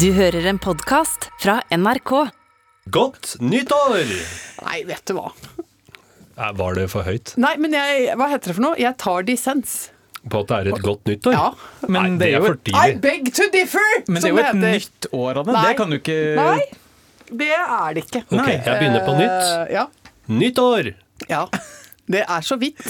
Du hører en podkast fra NRK. Godt nyttår! Nei, vet du hva. Var det for høyt Nei, men jeg, hva heter det for noe? Jeg tar dissens. på at det er et godt nyttår? Ja. Nei, Men det det er jo for et- I beg to differ! Men det er jo et heter. nytt år, av det. Det kan du ikke Nei, det er det ikke. Ok, jeg begynner på nytt. Uh, ja. Nytt år! ja. Det er så vidt.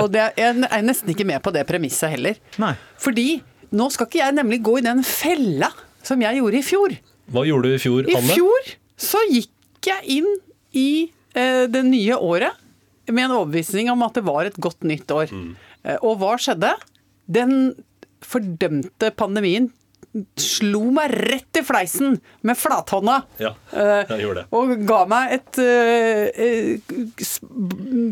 Og det er, jeg er nesten ikke med på det premisset heller. Nei. Fordi nå skal ikke jeg nemlig gå i den fella som jeg gjorde i fjor. Hva gjorde du i fjor, Anne? I fjor så gikk jeg inn i eh, det nye året med en overbevisning om at det var et godt nytt år. Mm. Eh, og hva skjedde? Den fordømte pandemien slo meg rett i fleisen med flathånda. Ja, jeg gjorde det. Og ga meg et eh, eh,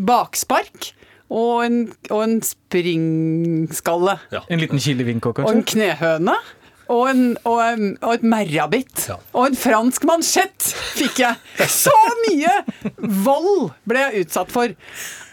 bakspark og en, og en springskalle. Ja. En liten kilevink òg, Og en knehøne. Og, en, og, en, og et merrabitt. Ja. Og en fransk mansjett fikk jeg. Så mye vold ble jeg utsatt for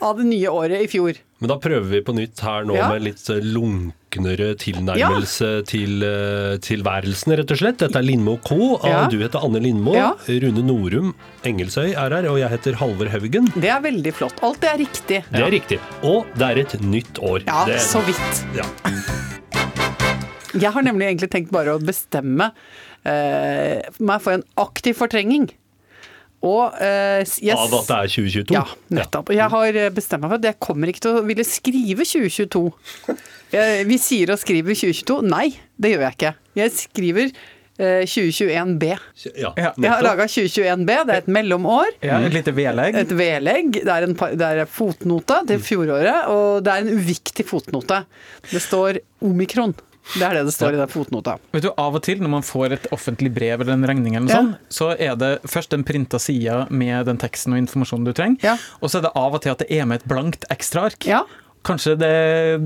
av det nye året i fjor. Men da prøver vi på nytt her nå Ja. med litt eh, lunknere tilnærmelse til uh, tilværelsen, rett og slett. Dette er Lindmo K. Ja. Du heter Anne Lindmo. Ja. Rune Norum Engelsøy er her, og jeg heter Halvor Haugen. Det er veldig flott. Alt det er riktig. Det er riktig. Og det er et nytt år. Ja, det, så vidt. Ja. Jeg har nemlig egentlig tenkt bare å bestemme eh, meg for en aktiv fortrenging. Og eh, yes, Av at det er 2022? Ja, nettopp. Jeg har eh, bestemt meg for at jeg kommer ikke til å ville skrive 2022. Jeg, vi sier og skriver 2022. Nei, det gjør jeg ikke. Jeg skriver eh, 2021B. Ja, Ja. Jeg har laga 2021B, det er et mellomår. Ja, et lite vedlegg. Et vedlegg. Det er en det er fotnote til fjoråret, og det er en uviktig fotnote. Det står omikron. Det er det det står i den fotnota. Vet du, Av og til når man får et offentlig brev eller en regning, eller noe Ja. sånt, så er det først en printa sida med den teksten og informasjonen du trenger, Ja. og så er det av og til at det er med et blankt ekstraark. Ja. Kanskje det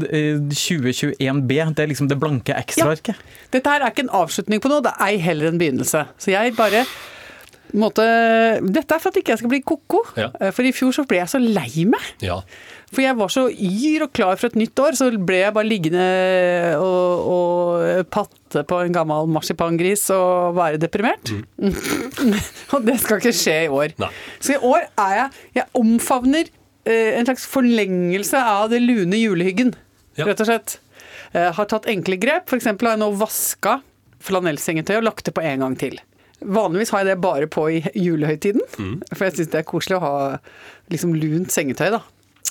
eh, 2021B, det er liksom det blanke ekstraarket. Dette her er ikke en avslutning på noe, det er ei heller en begynnelse. Så jeg bare på måte, Dette er for at ikke jeg skal bli ko-ko. Ja. Eh, For i fjor så ble jeg så lei meg. Ja. For jeg var så yr og klar for et nytt år, så ble jeg bare liggende og, og patte på en gammel marsipangris og være deprimert. og det skal ikke skje i år. Nei. Så i år er jeg Jeg omfavner eh, en slags forlengelse av det lune julehyggen, Ja. rett og slett. Jeg har tatt enkle grep. F.eks. har jeg nå vaska flanellsengetøy og lagt det på en gang til. Vanligvis har jeg det bare på i julehøytiden, Mm. for jeg syns det er koselig å ha liksom lunt sengetøy. da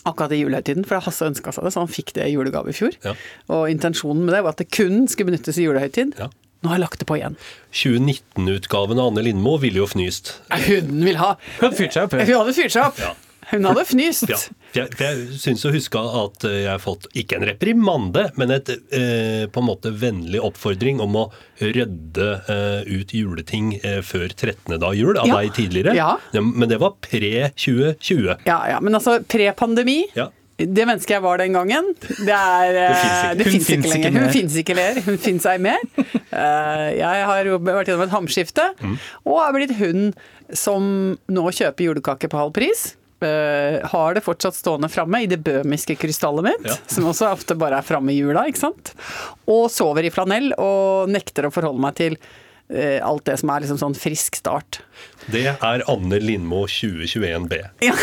akkurat i julehøytiden, for Hasse ønska seg det, så han fikk det i julegave i fjor. Ja. Og intensjonen med det var at det kun skulle benyttes i julehøytid. Ja. Nå har jeg lagt det på igjen. 2019-utgaven av Anne Lindmo ville jo fnyst. Hun vil ha Hun hadde fyrt seg opp. Hun hadde fyrt seg opp. Ja. Hun hadde fnyst. Ja, for jeg, for jeg syns å huske at jeg har fått ikke en reprimande, men et eh, på en måte vennlig oppfordring om å rydde eh, ut juleting eh, før 13. dag jul av Ja. deg tidligere. Ja. Men det var pre-2020. Ja, ja, men altså pre-pandemi Ja. Det mennesket jeg var den gangen, det er Det finnes eh, ikke. Ikke lenger. Hun finnes ikke lenger. Hun fins ei mer. Eh, Jeg har jo vært gjennom et hamskifte, Mm. og er blitt hun som nå kjøper julekake på halv pris. Eh, har det fortsatt stående framme i det bøhmiske krystallet mitt, Ja. som også ofte bare er framme i jula, ikke sant. Og sover i flanell og nekter å forholde meg til eh, alt det som er liksom sånn frisk start. Det er Anne Lindmo 2021B. Ja.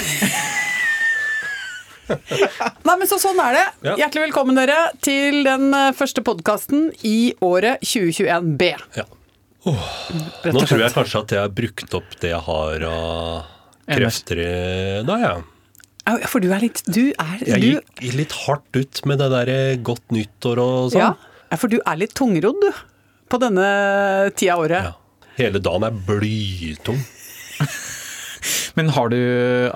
Nei, men så sånn er det. Ja. Hjertelig velkommen dere til den eh, første podkasten i året 2021B. Ja. Oh. Nå tror jeg kanskje at jeg har brukt opp det jeg har av. krefter i dag, ja. For du er litt Du er Jeg du, gikk litt hardt ut med det derre godt nyttår og sånn. ja, ja, for du er litt tungrodd, du. På denne tida av året. Ja. Hele dagen er blytung. Men har du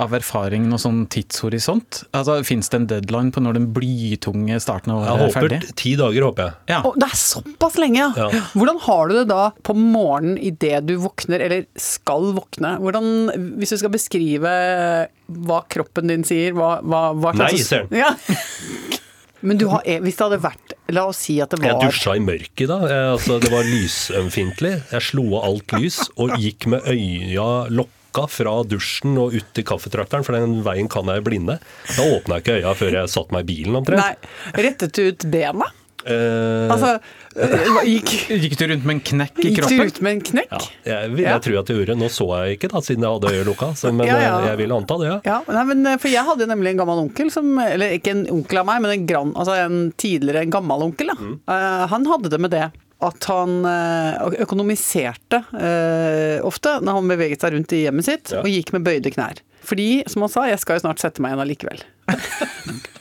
av erfaring noe sånn tidshorisont? Altså, Fins det en deadline på når den blytunge starten av året er ferdig? Jeg håper ti dager, håper jeg. Ja. Oh, det er såpass lenge, ja. Ja. Hvordan har du det da på morgenen idet du våkner, eller skal våkne? Hvordan, Hvis du skal beskrive hva kroppen din sier, hva, hva, hva Nei, sier den. Ja. Men du har, eh, hvis det hadde vært La oss si at det var Jeg dusja i mørket da. Jeg, altså, det var lysømfintlig. Jeg slo av alt lys og gikk med øya lokka fra dusjen og ut til kaffetrakteren, for den veien kan jeg blinde. Da åpna jeg ikke øya før jeg satte meg i bilen omtrent. Nei, rettet du ut bena? Eh, Altså, øh, gikk, Gikk du rundt med en knekk i kroppen? gikk du ut med en knekk? ja, jeg, vil- Ja. jeg tror at jeg gjorde. Nå så jeg ikke, da, siden jeg hadde øyet lukka, så, men Ja, ja. eh, jeg vil anta det, ja. Ja, nei, men eh, for jeg hadde nemlig en gammel onkel som Eller ikke en onkel av meg, men en, gran, altså en tidligere en gammel onkel. Da. Eh, han hadde det med det at han eh, økonomiserte eh, ofte når han beveget seg rundt i hjemmet sitt Ja. og gikk med bøyde knær. Fordi, som han sa, jeg skal jo snart sette meg igjen allikevel.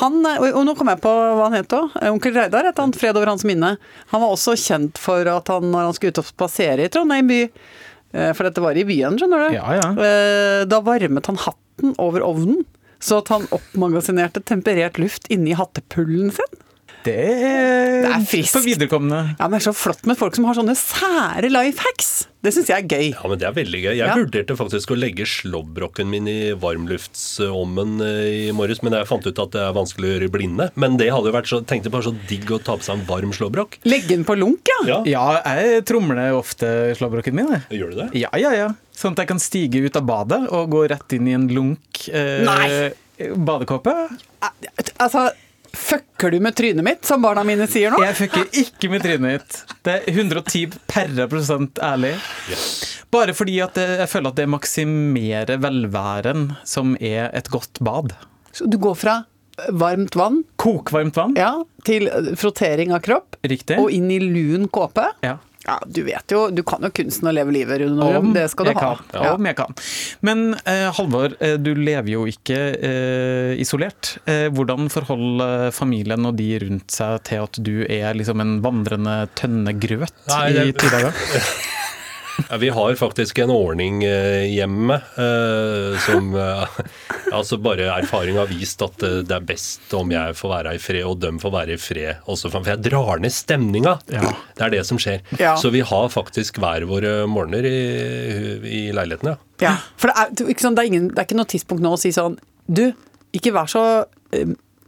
Han, eh, og nå kom jeg på hva han het òg. Onkel Reidar het han. Fred over hans minne. Han var også kjent for at han når han skulle ut og spasere i Trondheim by eh, For dette var i byen, skjønner du. Ja, ja. Da varmet han hatten over ovnen, så at han oppmagasinerte temperert luft inni hattepullen sin. Det er, Det er friskt. for viderekomne. Ja, men Det er så flott med folk som har sånne sære life hacks. Det syns jeg er gøy. Ja, men Det er veldig gøy. Jeg Ja. vurderte faktisk å legge slåbroken min i varmluftsovnen eh, i morges, men jeg fant ut at det er vanskelig å gjøre i blinde. Men det hadde jo vært så, tenkte bare så digg å ta på seg en varm slåbrok. Legge den på lunk, ja. Ja, Ja, jeg tromler ofte slåbroken min. jeg. Gjør du det? Ja, ja, ja. Sånn at jeg kan stige ut av badet og gå rett inn i en lunk eh, Nei. badekåpe. Altså, fucker du med trynet mitt, som barna mine sier nå? Jeg fucker ikke med trynet mitt. Det er 110 perre prosent ærlig. Bare fordi at jeg, føler at det maksimerer velværen, som er et godt bad. Så du går fra varmt vann Kokvarmt vann. ja, til frottering av kropp Riktig. og inn i lun kåpe. Ja. Ja, du vet jo, du kan jo kunsten å leve livet, Rune Om, Det skal du ha. Kan. Ja. Om jeg kan. Men eh, Halvor, eh, du lever jo ikke eh, isolert. Eh, hvordan forholder familien og de rundt seg til at du er liksom en vandrende tønnegrøt Nei, i det- ti dager? Ja, vi har faktisk en ordning eh, hjemme eh, som eh, Altså bare erfaring har vist at det er best om jeg får være i fred, og dem får være i fred også. For jeg drar ned stemninga. Ja. Det er det som skjer. Ja. Så vi har faktisk hver våre morgener i, i leiligheten, ja. Ja, for det er, ikke sånn, det, er ingen, det er ikke noe tidspunkt nå å si sånn Du, ikke vær så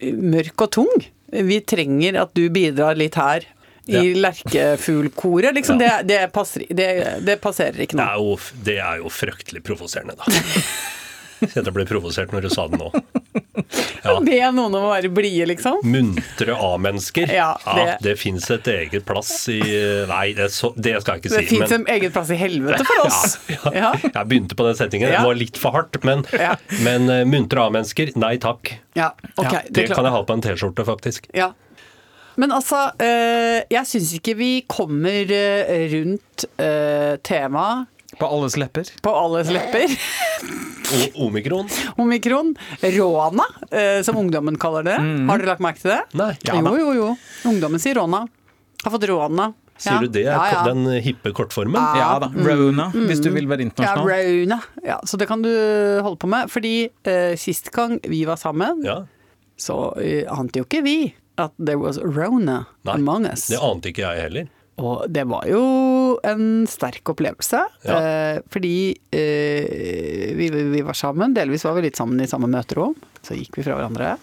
mørk og tung. Vi trenger at du bidrar litt her. I Ja. lerkefuglkoret. Liksom, Ja. det, det, passer, det, det passerer ikke nå. Det, det er jo fryktelig provoserende, da. Jeg ble provosert når du sa det nå. Ja. Be noen om å være blide, liksom. Muntre A-mennesker. Ja, det- ja, det fins et eget plass i Nei, det, er så, det skal jeg ikke si. Det fins en eget plass i helvete for oss. Ja, Ja. Jeg begynte på den settingen. Det var litt for hardt. Men, men eh, muntre A-mennesker, nei takk. Ja, ok. Det, Det er kan jeg ha på en T-skjorte, faktisk. Ja. Men altså, eh, jeg syns ikke vi kommer eh, rundt eh, temaet På alles lepper. på alles lepper. Omikron? Omikron. Råna, eh, som ungdommen kaller det. Har dere lagt merke til det? Nei. Ja da. jo, jo, jo. Ungdommen sier råna. Har fått råna. Sier du det? Ja, ja. Den hippe kortformen? Ja. Ja da. Rona, hvis du vil være Ja, internasjonal. Rona. Ja, så det kan du holde på med. Fordi eh, sist gang vi var sammen, Ja. så uh, ante jo ikke vi at there was Rona Nei, among us. Det ante ikke jeg heller. Og det var jo en sterk opplevelse. Ja. Eh, fordi eh, vi, vi var sammen, delvis var vi litt sammen i samme møterom. Så gikk vi fra hverandre.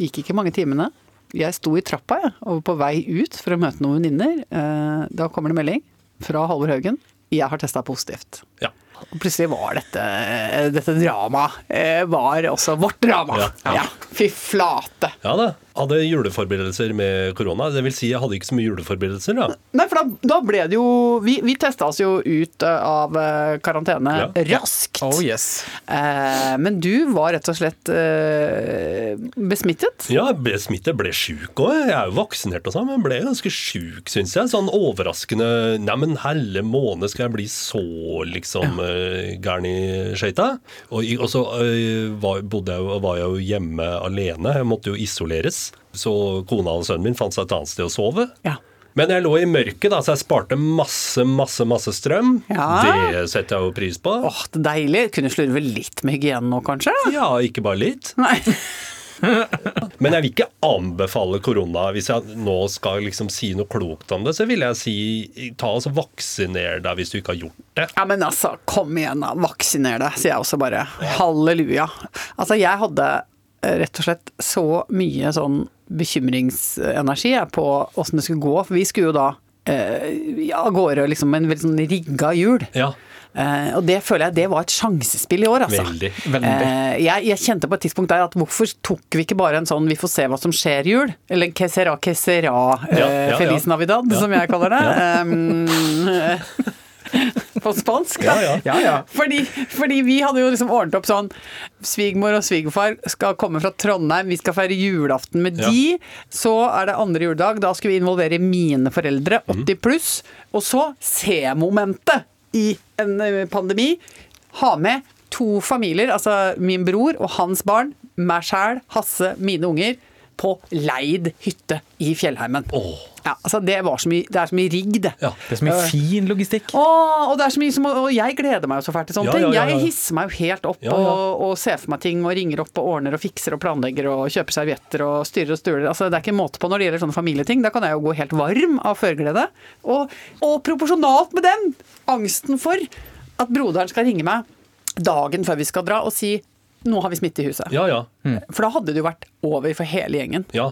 Gikk ikke mange timene. Jeg sto i trappa jeg, og på vei ut for å møte noen venninner. Eh, da kommer det melding fra Halvor Haugen. Jeg har testa positivt. Ja. Og plutselig var dette, dette dramaet eh, var også vårt drama. Ja. Ja. Fy flate. ja da. Hadde juleforberedelser med korona. Det vil si, jeg hadde ikke så mye juleforberedelser, da. Nei, for da, da ble det jo Vi, vi testa oss jo ut eh, av eh, karantene Ja. raskt. Oh yes. Eh, men du var rett og slett eh, besmittet. Ja, jeg ble smittet, ble sjuk òg. Jeg er jo vaksinert og sånn, men ble ganske sjuk, syns jeg. Sånn overraskende Neimen, helle måned skal jeg bli så liksom uh, gæren i skøyta? Og, og så uh, var, bodde jeg, var jeg jo hjemme alene. Jeg måtte jo isoleres. Så kona og sønnen min fant seg et annet sted å sove. Ja. Men jeg lå i mørket, da, så jeg sparte masse, masse masse strøm. Ja. Det setter jeg jo pris på. Åh, det er deilig. Kunne slurve litt med hygienen nå, kanskje? Ja, ikke bare litt. Nei. Men jeg vil ikke anbefale korona. Hvis jeg nå skal liksom si noe klokt om det, så vil jeg si ta og vaksiner deg hvis du ikke har gjort det. Ja, men altså, kom igjen da. Vaksiner deg, sier jeg også bare. Halleluja. Altså, jeg hadde rett og slett så mye sånn bekymringsenergi på åssen det skulle gå. For vi skulle jo da eh, ja, gårde liksom med en veldig sånn rigga jul. Ja, Uh, og det føler jeg det var et sjansespill i år, altså. veldig. Veldig. Uh, jeg, jeg kjente på et tidspunkt der at hvorfor tok vi ikke bare en sånn 'vi får se hva som skjer'-jul? Eller 'que sera, que sera', uh, ja, ja. Feliz Navidad, som jeg kaller det. Um, på spansk, da. Ja, ja. Ja, ja. Fordi, fordi vi hadde jo liksom ordnet opp sånn Svigermor og svigerfar skal komme fra Trondheim, vi skal feire julaften med Ja. de. Så er det andre juledag, da skal vi involvere mine foreldre, Mhm. 80 pluss. Og så C-momentet i en eh, pandemi. Ha med to familier, altså min bror og hans barn, meg sjæl, Hasse, mine unger, på leid hytte i fjellheimen. Oh. Ja, altså det, mye, det er så mye rigg, det. Ja. Det er så mye fin logistikk. Åh, og mye som, og jeg gleder meg jo så fælt til sånne ting. ja. Jeg hisser meg jo helt opp. Og, og ser for meg ting og ringer opp og ordner og fikser og planlegger og kjøper servietter og styrer og stuler. Altså, det er ikke måte på når det gjelder sånne familieting. Da kan jeg jo gå helt varm av førglede. Og, og proporsjonalt med den, angsten for at broderen skal ringe meg dagen før vi skal dra og si nå har vi smitte i huset. Ja, ja. For da hadde det jo vært over for hele gjengen. Ja.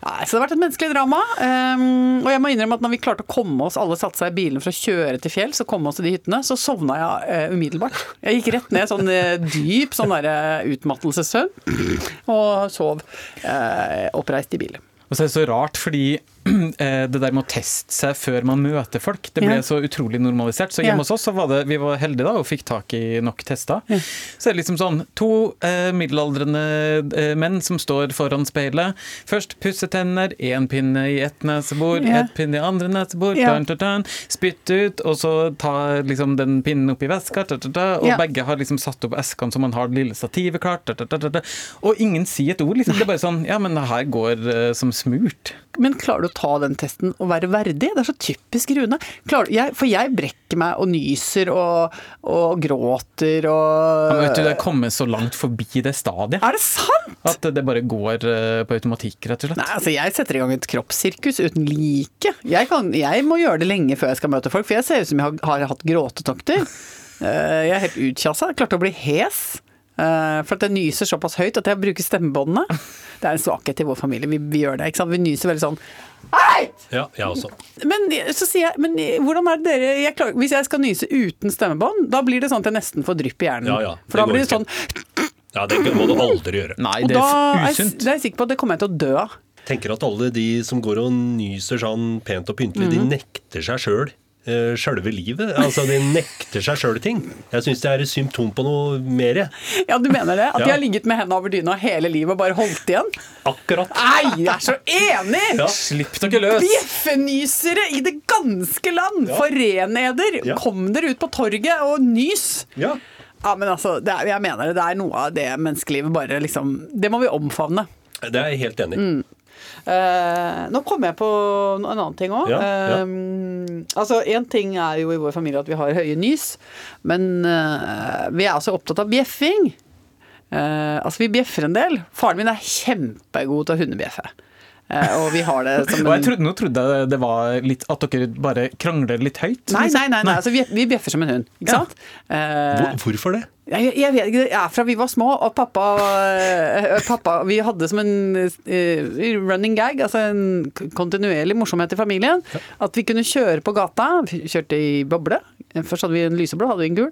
Ja, så det har vært et menneskelig drama. Um, og jeg må innrømme at når vi klarte å komme oss, alle satte seg i bilen for å kjøre til fjells og komme oss til de hyttene, så sovna jeg uh, umiddelbart. Jeg gikk rett ned sånn uh, dyp sånn derre eh, utmattelsessøvn og sov uh, oppreist i bilen. Og så er det så rart, fordi det der med å teste seg før man møter folk, det ble Ja. så utrolig normalisert. Så Ja. hjemme hos oss så var det, vi var heldige da og fikk tak i nok tester. Så er det liksom sånn to eh, middelaldrende eh, menn som står foran speilet. Først pusse tenner, én pinne i ett nesebor, Ja. ett pinne i andre nesebor, Ja. Turn, turn, turn, spytt ut, og så ta liksom den pinnen opp i veska, dun, dun, dun, og Ja. begge har liksom satt opp eskene så man har det lille stativet klart, og ingen sier et ord, liksom. Det er bare sånn, ja, men det her går eh, som smurt. Men klarer du å ta den testen og være verdig? Det er så typisk Rune. Du- jeg, for jeg brekker meg og nyser og, og gråter og Ja, men vet du, Det er kommet så langt forbi det stadiet Er det sant?! at det bare går eh, på automatikk, rett og slett. Nei, altså Jeg setter i gang et kroppssirkus uten like. Jeg, kan, jeg må gjøre det lenge før jeg skal møte folk, for jeg ser ut som jeg har, har hatt gråtetokter. Eh, jeg er helt utkjassa. Klarte å bli hes. Eh, for at jeg nyser såpass høyt at jeg bruker stemmebåndene. Det er en svakhet i vår familie. Vi, vi gjør det. ikke sant? Vi nyser veldig sånn Hei! Ja, jeg også. Men så sier jeg, men hvordan er det dere jeg klarer, Hvis jeg skal nyse uten stemmebånd, da blir det sånn at jeg nesten får drypp i hjernen. Ja, ja, For da blir det ikke. sånn Ja, Det må du aldri gjøre. Nei, Og det da er usunt. det er jeg sikker på at det kommer jeg til å dø av. tenker at alle de som går og nyser sånn pent og pyntelig, mm. de nekter seg sjøl. Sjølve livet. Altså, De nekter seg sjøl ting. Jeg syns det er et symptom på noe mer. Ja, du mener det? At Ja. de har ligget med hendene over dyna hele livet og bare holdt igjen? Akkurat. Nei, jeg er så enig! Ja. Slipp dere løs! Bjeffenysere i det ganske land! Ja. Foreneder! Ja. Kom dere ut på torget og nys! Ja. Ja, men altså, det er, jeg mener det. Det er noe av det menneskelivet bare liksom Det må vi omfavne. Det er jeg helt enig i. Mm. Eh, nå kom jeg på en annen ting òg. Ja, ja. altså, Én ting er jo i vår familie at vi har høye nys, men eh, vi er også opptatt av bjeffing. Eh, altså, vi bjeffer en del. Faren min er kjempegod til å hundebjeffe. Og vi har det som en trodde, nå trodde jeg det var litt at dere bare krangler litt høyt. Nei, liksom. nei, nei, nei. Altså, vi, vi bjeffer som en hund. Ikke Ja. sant? Eh, Hvor, hvorfor det? Jeg, jeg vet ikke, det er fra vi var små, og pappa, eh, pappa Vi hadde som en eh, running gag, altså en kontinuerlig morsomhet i familien, at vi kunne kjøre på gata. Vi kjørte i boble. Først hadde vi en lyseblå, hadde vi en gul.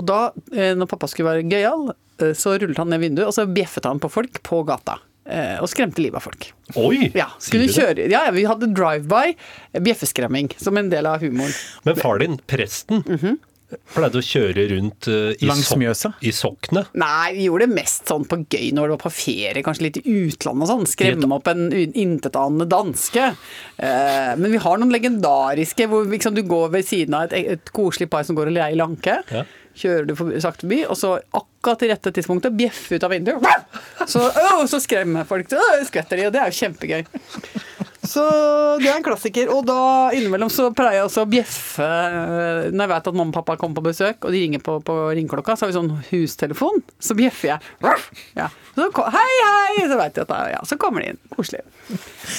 Og da, eh, når pappa skulle være gøyal, så rullet han ned vinduet, og så bjeffet han på folk på gata. Og skremte livet av folk. Oi! Ja, kjøre, ja, ja, Vi hadde drive-by, bjeffeskremming, som en del av humoren. Men far din, presten, Mhm. Pleide å kjøre rundt uh, i, Langs Mjøsa? i Sokne. Nei, vi gjorde det mest sånn på gøy når det var på ferie, kanskje litt i utlandet og sånn. Skremme opp en intetanende danske. Uh, men vi har noen legendariske hvor liksom, du går ved siden av et, et koselig par som går og leier lanke. Ja. Kjører du for, sakte forbi, og så akkurat til rette tidspunktet bjeffe ut av vinduet. Så, å, så skremmer folk. Så skvetter de, og det er jo kjempegøy. Så det er en klassiker. Og da innimellom så pleier jeg også å bjeffe eh, når jeg vet at mamma og pappa kommer på besøk, og de ringer på, på ringeklokka, så har vi sånn hustelefon. Så bjeffer jeg. Ja. Så, hei, hei! Så vet de at det ja, så kommer de inn. Koselig.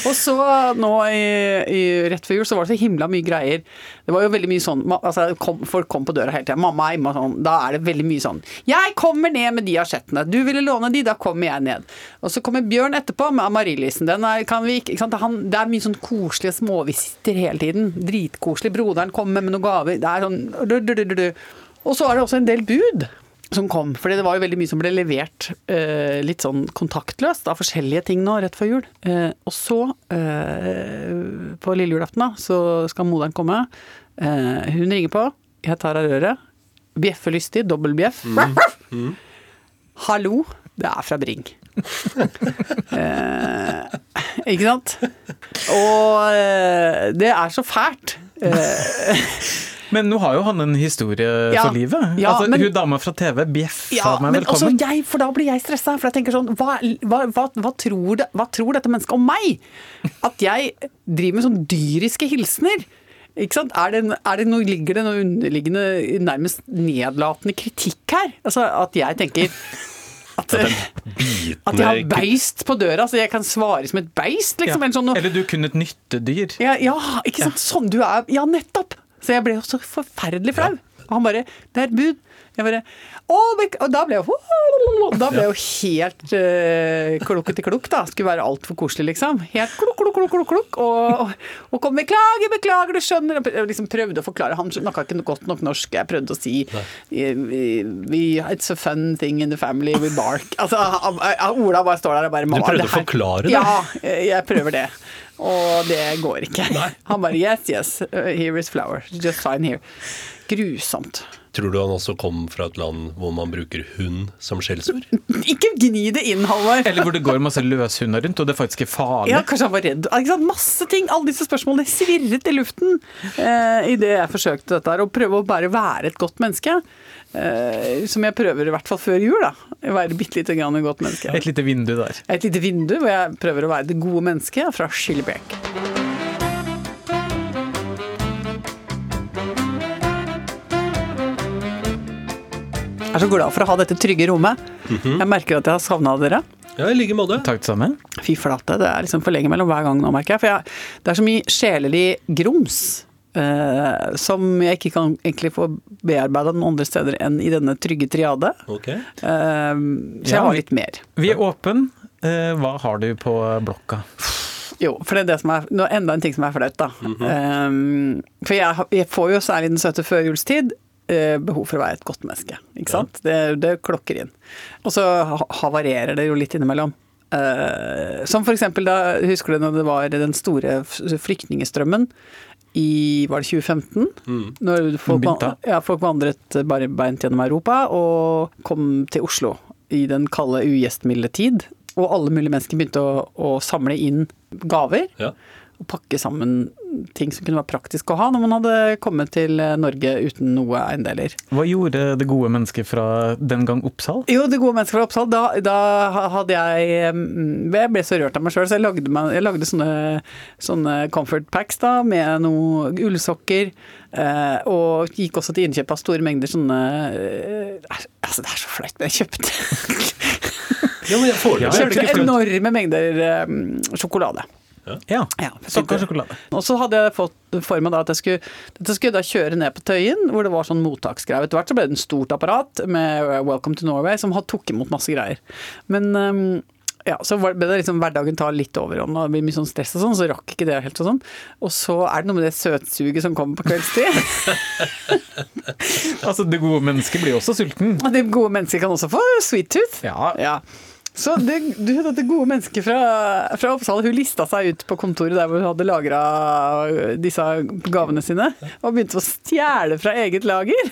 Og så nå i, i, rett før jul så var det så himla mye greier. Det var jo veldig mye sånn altså, kom, Folk kom på døra hele tida. Mamma er hjemme og sånn. Da er det veldig mye sånn Jeg kommer ned med de asjettene. Du ville låne de, da kommer jeg ned. Og så kommer Bjørn etterpå med amarillisen. Den er, kan vi ikke, ikke sant? Han, det er mye sånn koselige småvisitter hele tiden. Dritkoselig. Broderen kommer med noen gaver. Det er sånn du, du, du, du, du. Og så er det også en del bud som kom. For det var jo veldig mye som ble levert eh, litt sånn kontaktløst av forskjellige ting nå rett før jul. Eh, og så, eh, på lille julaften, da, så skal moderen komme. Eh, hun ringer på. Jeg tar av røret. Bjeffer lystig. Mm. Hallo, det er fra Bring. eh, ikke sant? Og eh, det er så fælt. Eh, Men nå har jo han en historie Ja, for livet. ja, altså, men- Hun dama fra TV bjeffa ja, meg men velkommen. jeg, for da blir jeg stressa. For jeg tenker sånn hva, hva, hva, hva, tror det, hva tror dette mennesket om meg? At jeg driver med sånn dyriske hilsener? Er det, er det noe, ligger det noe underliggende, nærmest nedlatende kritikk her? Altså at jeg tenker at, at jeg har beist på døra, så jeg kan svare som et beist, liksom. Eller sånn, Eller du kunne et nyttedyr. Ja, ja, ikke sant? Sånn du er. Ja, nettopp! Så jeg ble jo så forferdelig flau. Og han bare 'Det er et bud'. Jeg bare bek-» Og da ble jeg jo Da ble jeg jo helt uh, klukkete klukk, da. Skulle være altfor koselig, liksom. Helt klukk, klukk, klukk, klukk, klukk. Og, og kom 'beklager, beklager, du skjønner'. Og liksom prøvde å forklare. Han snakka ikke godt nok norsk. Jeg prøvde å si we, vi, 'It's a fun thing in the family, we bark'. Altså, Ola bare står der og bare Du prøvde å forklare det? Ja, jeg prøver det. Og det går ikke. Han bare yes, yes, uh, here is flower. Just fine here. Grusomt. Tror du han også kom fra et land hvor man bruker hund som skjellsord? Ikke gni det inn, Halvor. Eller hvor det går masse løshunder rundt, og det faktisk er farlig. Ja, kanskje han var redd. Ikke sant? Masse ting. Alle disse spørsmålene svirret i luften eh, idet jeg forsøkte dette her. Å prøve å bare være et godt menneske. Eh, som jeg prøver i hvert fall før jul. da. Være bitte lite grann et godt menneske. Et lite vindu der. Et lite vindu hvor jeg prøver å være det gode mennesket fra Skillebekk. Jeg er så glad for å ha dette trygge rommet. Jeg merker at jeg har savna dere. Ja, i like måte. Takk sammen. Fy flate, det er liksom for lenge mellom hver gang nå, merker jeg. For jeg, det er så mye sjelelig grums Uh, som jeg ikke kan egentlig få bearbeida noen andre steder enn i denne trygge triade. Okay. Uh, så jeg Ja. har litt mer. Vi er åpen. Uh, Hva har du på blokka? Jo, for det er det som er nå enda en ting som er flaut, da. um, for jeg, jeg får jo særlig den søte førjulstid behov for å være et godt menneske. Ikke sant? Det, det klokker inn. Og så havarerer det jo litt innimellom. Eh, som eksempel da, husker du når det var den store flyktningestrømmen i var det 2015? Når folk, ja, folk vandret bare beint gjennom Europa og kom til Oslo i den kalde, ugjestmilde tid. Og alle mulige mennesker begynte å, å samle inn gaver Ja. Og pakke sammen ting som kunne være praktisk å ha når man hadde kommet til Norge uten noe eiendeler. Hva gjorde det gode mennesket fra den gang Oppsal? Jo, Det gode mennesket fra Oppsal, da, da hadde jeg mm, Jeg ble så rørt av meg sjøl, så jeg lagde, meg, jeg lagde sånne, sånne comfort packs da, med noen ullsokker. Eh, og gikk også til innkjøp av store mengder sånne eh, Altså, det er så flaut, men jeg kjøpte Ja, men jeg får, det Kjøpte enorme mengder eh, sjokolade. Ja. Ja, Stakkars sjokolade. Og så hadde jeg fått for meg da at jeg skulle, jeg skulle da kjøre ned på Tøyen, hvor det var sånn mottaksgreier. Etter hvert så ble det en stort apparat med Welcome to Norway, som tok imot masse greier. Men um, ja, så ble det liksom hverdagen tar litt overhånd, og det blir mye sånn stress og sånn, så rakk ikke det helt og sånn. Og så er det noe med det søtsuget som kommer på kveldstid. Altså, det gode mennesket blir også sulten. Og det gode mennesket kan også få sweet tooth. Ja. Ja. Så det, du, dette gode mennesket fra, fra Oppsal, hun lista seg ut på kontoret der hvor hun hadde lagra disse gavene sine, og begynte å stjele fra eget lager.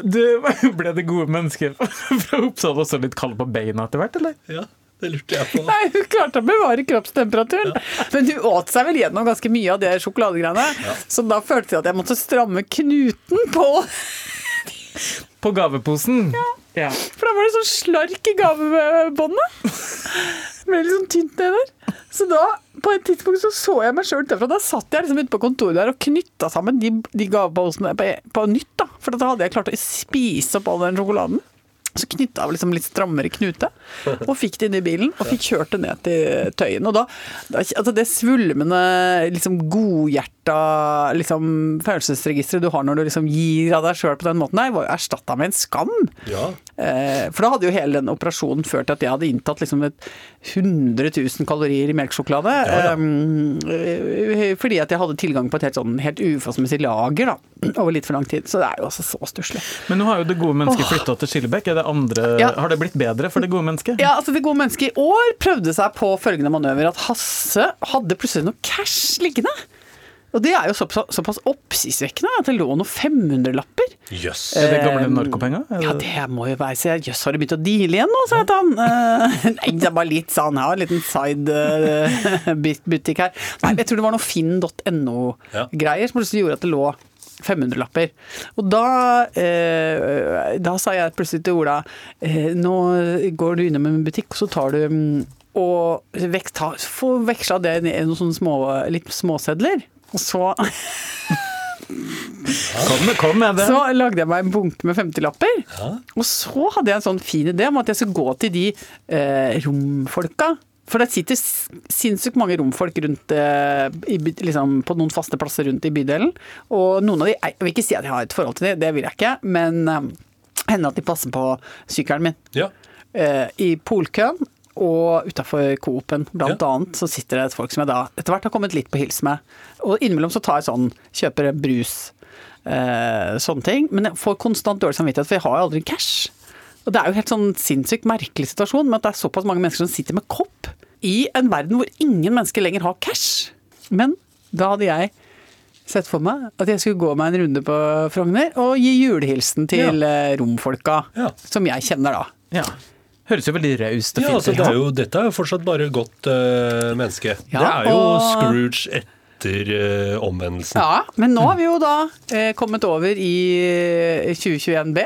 Du, ble det gode mennesket fra Oppsal også litt kald på beina etter hvert, eller? Ja, det lurte jeg på. Nei, hun klarte å bevare kroppstemperaturen. Men hun åt seg vel gjennom ganske mye av det sjokoladegreiene, så da følte jeg at jeg måtte stramme knuten på, På gaveposen. Ja. For da var det sånn slark i gavebåndet. med litt sånn tynt ned der. Så da, på et tidspunkt så så jeg meg sjøl derfra. Da satt jeg liksom ute på kontoret der og knytta sammen de, de gaveposene på, på nytt, da. For da hadde jeg klart å spise opp all den sjokoladen. Så knytta jeg liksom litt strammere knute, og fikk det inn i bilen. Og fikk kjørt det ned til Tøyen. Og da altså det svulmende, liksom godhjerta liksom, følelsesregisteret du har når du liksom gir av deg sjøl på den måten der, var jo erstatta med en skam. Ja. Eh, For da hadde jo hele den operasjonen ført til at jeg hadde inntatt liksom et 100 000 kalorier i melkesjokolade. Ja, ja. eh, Fordi at jeg hadde tilgang på et helt sånn helt uforholdsmessig lager da, over litt for lang tid. Så det er jo altså så stusslig. Men nå har jo det gode mennesket flytta til Skillebekk. Det andre, Ja. Har det blitt bedre for det gode mennesket? Ja, altså Det gode mennesket i år prøvde seg på følgende manøver. At Hasse hadde plutselig noe cash liggende. Og det er jo såpass, såpass oppsiktsvekkende at det lå noen 500-lapper. Jøss. Er det gamle Eh, narkopenger? Er Ja, det- må jo være så Jøss, har du begynt å deale igjen nå, sa jeg til han. Eh, Nei, det er bare litt sånn, jeg har en liten side-butikk her. Nei, jeg tror det var noe finn.no-greier som plutselig gjorde at det lå 500-lapper. Og da, eh, da sa jeg plutselig til Ola eh, Nå går du innom en butikk, og så tar du mm, og vekst, få veksla det i noen sånne små, litt småsedler. Så Kom, kom med det! Så lagde jeg meg en bunke med 50-lapper. Ja. Og så hadde jeg en sånn fin idé om at jeg skulle gå til de eh, romfolka. For det sitter sinnssykt mange romfolk rundt, eh, i, liksom, på noen faste plasser rundt i bydelen. Og noen av de, jeg vil ikke si at jeg har et forhold til dem, det vil jeg ikke, men eh, hender at de passer på sykkelen min. Ja. Eh, I polkøen og utafor Coop-en, blant Ja. annet, så sitter det et folk som jeg da etter hvert har kommet litt på hils med. Og innimellom så tar jeg sånn, kjøper brus, eh, sånne ting. Men jeg får konstant dårlig samvittighet, for jeg har jo aldri cash. Og det er jo helt sånn sinnssykt merkelig situasjon med at det er såpass mange mennesker som sitter med kopp i en verden hvor ingen mennesker lenger har cash. Men da hadde jeg sett for meg at jeg skulle gå meg en runde på Frogner og gi julehilsen til ja. romfolka, Ja. som jeg kjenner da. Ja. Høres jo veldig raust og Ja, altså, det er jo, dette er jo fortsatt bare godt uh, menneske. Ja, det er jo og- Scrooge etter eh, omvendelsen. Ja, men nå har vi jo da eh, kommet over i eh, 2021B.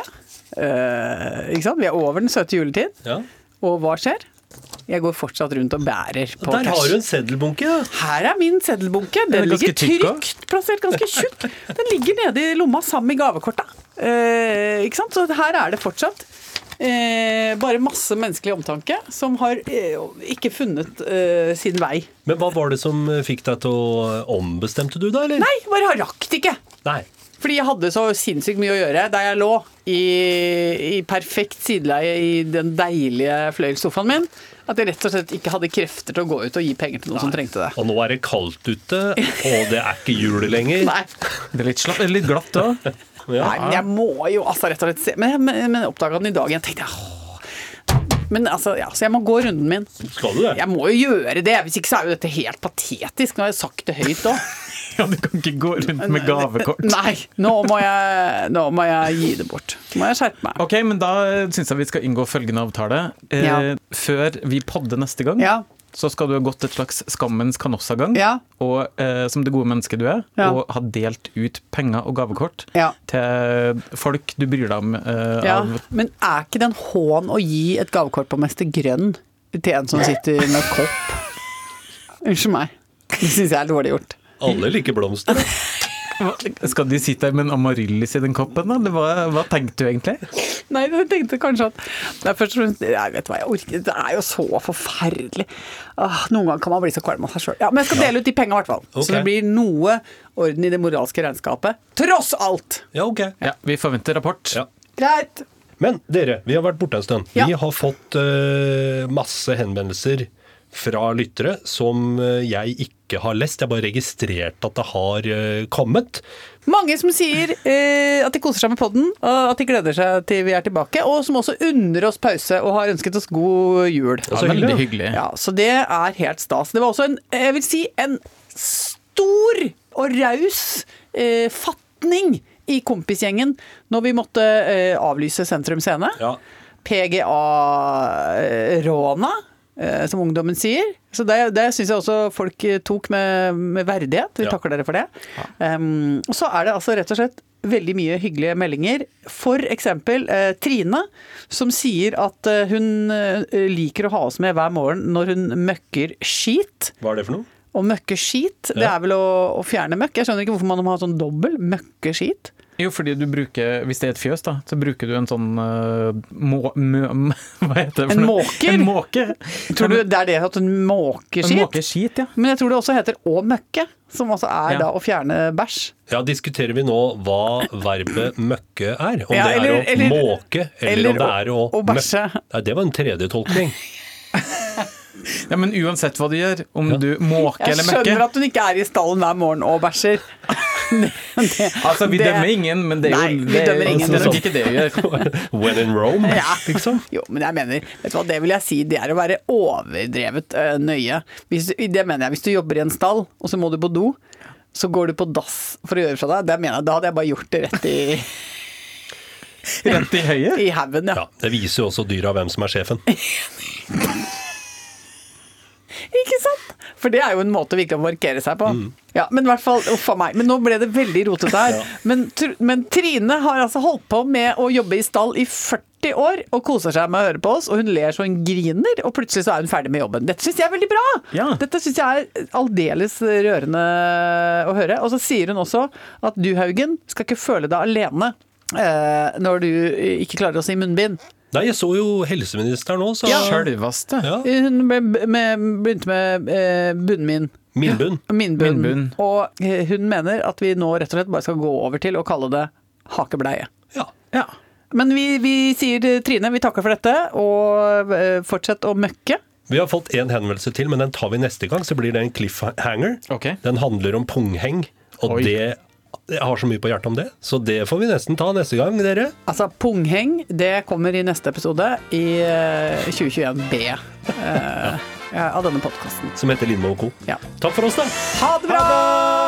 Eh, ikke sant? Vi er over den søte juletid. Ja. Og hva skjer? Jeg går fortsatt rundt og bærer på Der har du en seddelbunke. ja. Her er min seddelbunke. Den Den ligger trygt plassert, ganske tjukk. Den ligger nede i lomma sammen med gavekorta. Eh, ikke sant? Så her er det fortsatt eh, bare masse menneskelig omtanke som har eh, ikke funnet eh, sin vei. Men hva var det som fikk deg til å Ombestemte du deg, eller? Nei, bare rakk det ikke. Nei. Fordi jeg hadde så sinnssykt mye å gjøre der jeg lå i, i perfekt sideleie i den deilige fløyelssofaen min, at jeg rett og slett ikke hadde krefter til å gå ut og gi penger til noen som trengte det. Og nå er det kaldt ute, og det er ikke jul lenger. Nei. Det er litt, slapp, er litt glatt òg. Ja. Nei, men jeg må jo altså rett og slett se Men, men, men jeg oppdaga den i dag igjen. tenkte jeg, åh. Men altså, ja, så jeg må gå runden min. Skal du det? Jeg må jo gjøre det, hvis ikke så er jo dette helt patetisk. Nå har jeg sagt det høyt òg. Ja, du kan ikke gå rundt med gavekort. Nei, nå må, jeg, nå må jeg gi det bort. Nå må jeg skjerpe meg. Ok, men da syns jeg vi skal inngå følgende avtale. Eh, Ja. Før vi podder neste gang, Ja. Så skal du ha gått et slags skammens kanossagang. Ja. Og eh, som det gode mennesket du er, Ja. og ha delt ut penger og gavekort Ja. til folk du bryr deg om. eh, Ja, av men er ikke det en hån å gi et gavekort på Mester Grønn til en som sitter med kopp? Unnskyld meg. Det syns jeg er dårlig gjort. Alle liker blomster. Skal de sitte der med en amaryllis i den koppen, da? Hva, hva tenkte du egentlig? Nei, jeg tenkte kanskje at er først og fremst Jeg vet hva, jeg orker Det er jo så forferdelig. Åh, noen ganger kan man bli så kvalm av seg sjøl. Ja, men jeg skal dele ut de penga, i hvert fall. Okay. Så det blir noe orden i det moralske regnskapet. Tross alt! Ja, ok. Ja, Vi forventer rapport. Ja. Greit. Men dere, vi har vært borte en stund. Ja. Vi har fått uh, masse henvendelser fra lyttere som eh, jeg ikke har lest. Jeg har bare registrert at det har eh, kommet. Mange som sier eh, at de koser seg med podden, og at de gleder seg til vi er tilbake. Og som også unner oss pause og har ønsket oss god jul. Ja, så veldig hyggelig. hyggelig. Ja, Så det er helt stas. Det var også en, jeg vil si, en stor og raus eh, fatning i kompisgjengen når vi måtte eh, avlyse Sentrum Scene. Ja. PGA-råna, eh, som ungdommen sier. Så det, det syns jeg også folk eh, tok med, med verdighet. Vi Ja. takker dere for det. Um, og så er det altså rett og slett veldig mye hyggelige meldinger. For eksempel eh, Trine, som sier at eh, hun eh, liker å ha oss med hver morgen når hun møkker skit. Hva er det for noe? Å møkke skit, det er vel å, å fjerne møkk. Jeg skjønner ikke hvorfor man må ha sånn dobbel møkke skit. Jo, fordi du bruker, hvis det er et fjøs, da, så bruker du en sånn uh, må, mø, Hva heter det? for En noe? måker? En måke. Tror du det er det at en måker En måker måkeskit, ja. Men jeg tror det også heter å møkke, som også er Ja. da å fjerne bæsj. Ja, diskuterer vi nå hva verbet møkke er? Om Ja, det er eller- å eller- måke, eller, eller om det er å, å bæsje. Nei, det var en tredje tolkning. ja. Men uansett hva du gjør, om du måker Jeg skjønner møkker at hun ikke er i stallen hver morgen og bæsjer. Det- Altså, Vi det- dømmer ingen, men det er Nei, jo vi det, er- dømmer ingen, det er nok ikke det vi gjør. When in Rome, Ja. liksom. Jo, men jeg mener, vet du hva, det vil jeg si, det er å være overdrevet uh, nøye. Hvis, det mener jeg, hvis du jobber i en stall, og så må du på do, så går du på dass for å gjøre fra deg, det mener jeg, da hadde jeg bare gjort det rett i, Rett i høyet. i haugen, ja. Ja, Det viser jo også dyra hvem som er sjefen. Ikke sant? For det er jo en måte virkelig å markere seg på. Ja, men i hvert fall, uff a meg. Men nå ble det veldig rotete her. Men, men Trine har altså holdt på med å jobbe i stall i 40 år og koser seg med å høre på oss, og hun ler så hun griner, og plutselig så er hun ferdig med jobben. Dette syns jeg er veldig bra! Ja. Dette syns jeg er aldeles rørende å høre. Og så sier hun også at du, Haugen, skal ikke føle deg alene eh, når du ikke klarer å si munnbind. Nei, jeg så jo helseministeren òg, så Sjølvaste. ja. Hun ble- med, begynte med eh, bunnmin. Minbunn. Minnbunn. Minnbunn. Og eh, hun mener at vi nå rett og slett bare skal gå over til å kalle det hakebleie. Ja. Ja. Men vi, vi sier Trine, vi takker for dette, og eh, fortsett å møkke. Vi har fått en henvendelse til, men den tar vi neste gang. Så blir det en cliffhanger. Ok. Den handler om pungheng, og Oi. det jeg har så mye på hjertet om det, så det får vi nesten ta neste gang, dere. Altså, pungheng, det kommer i neste episode i eh, 2021B eh, ja, av denne podkasten. Som heter Lindmo og co. Ja. Takk for oss, da. Ha det bra!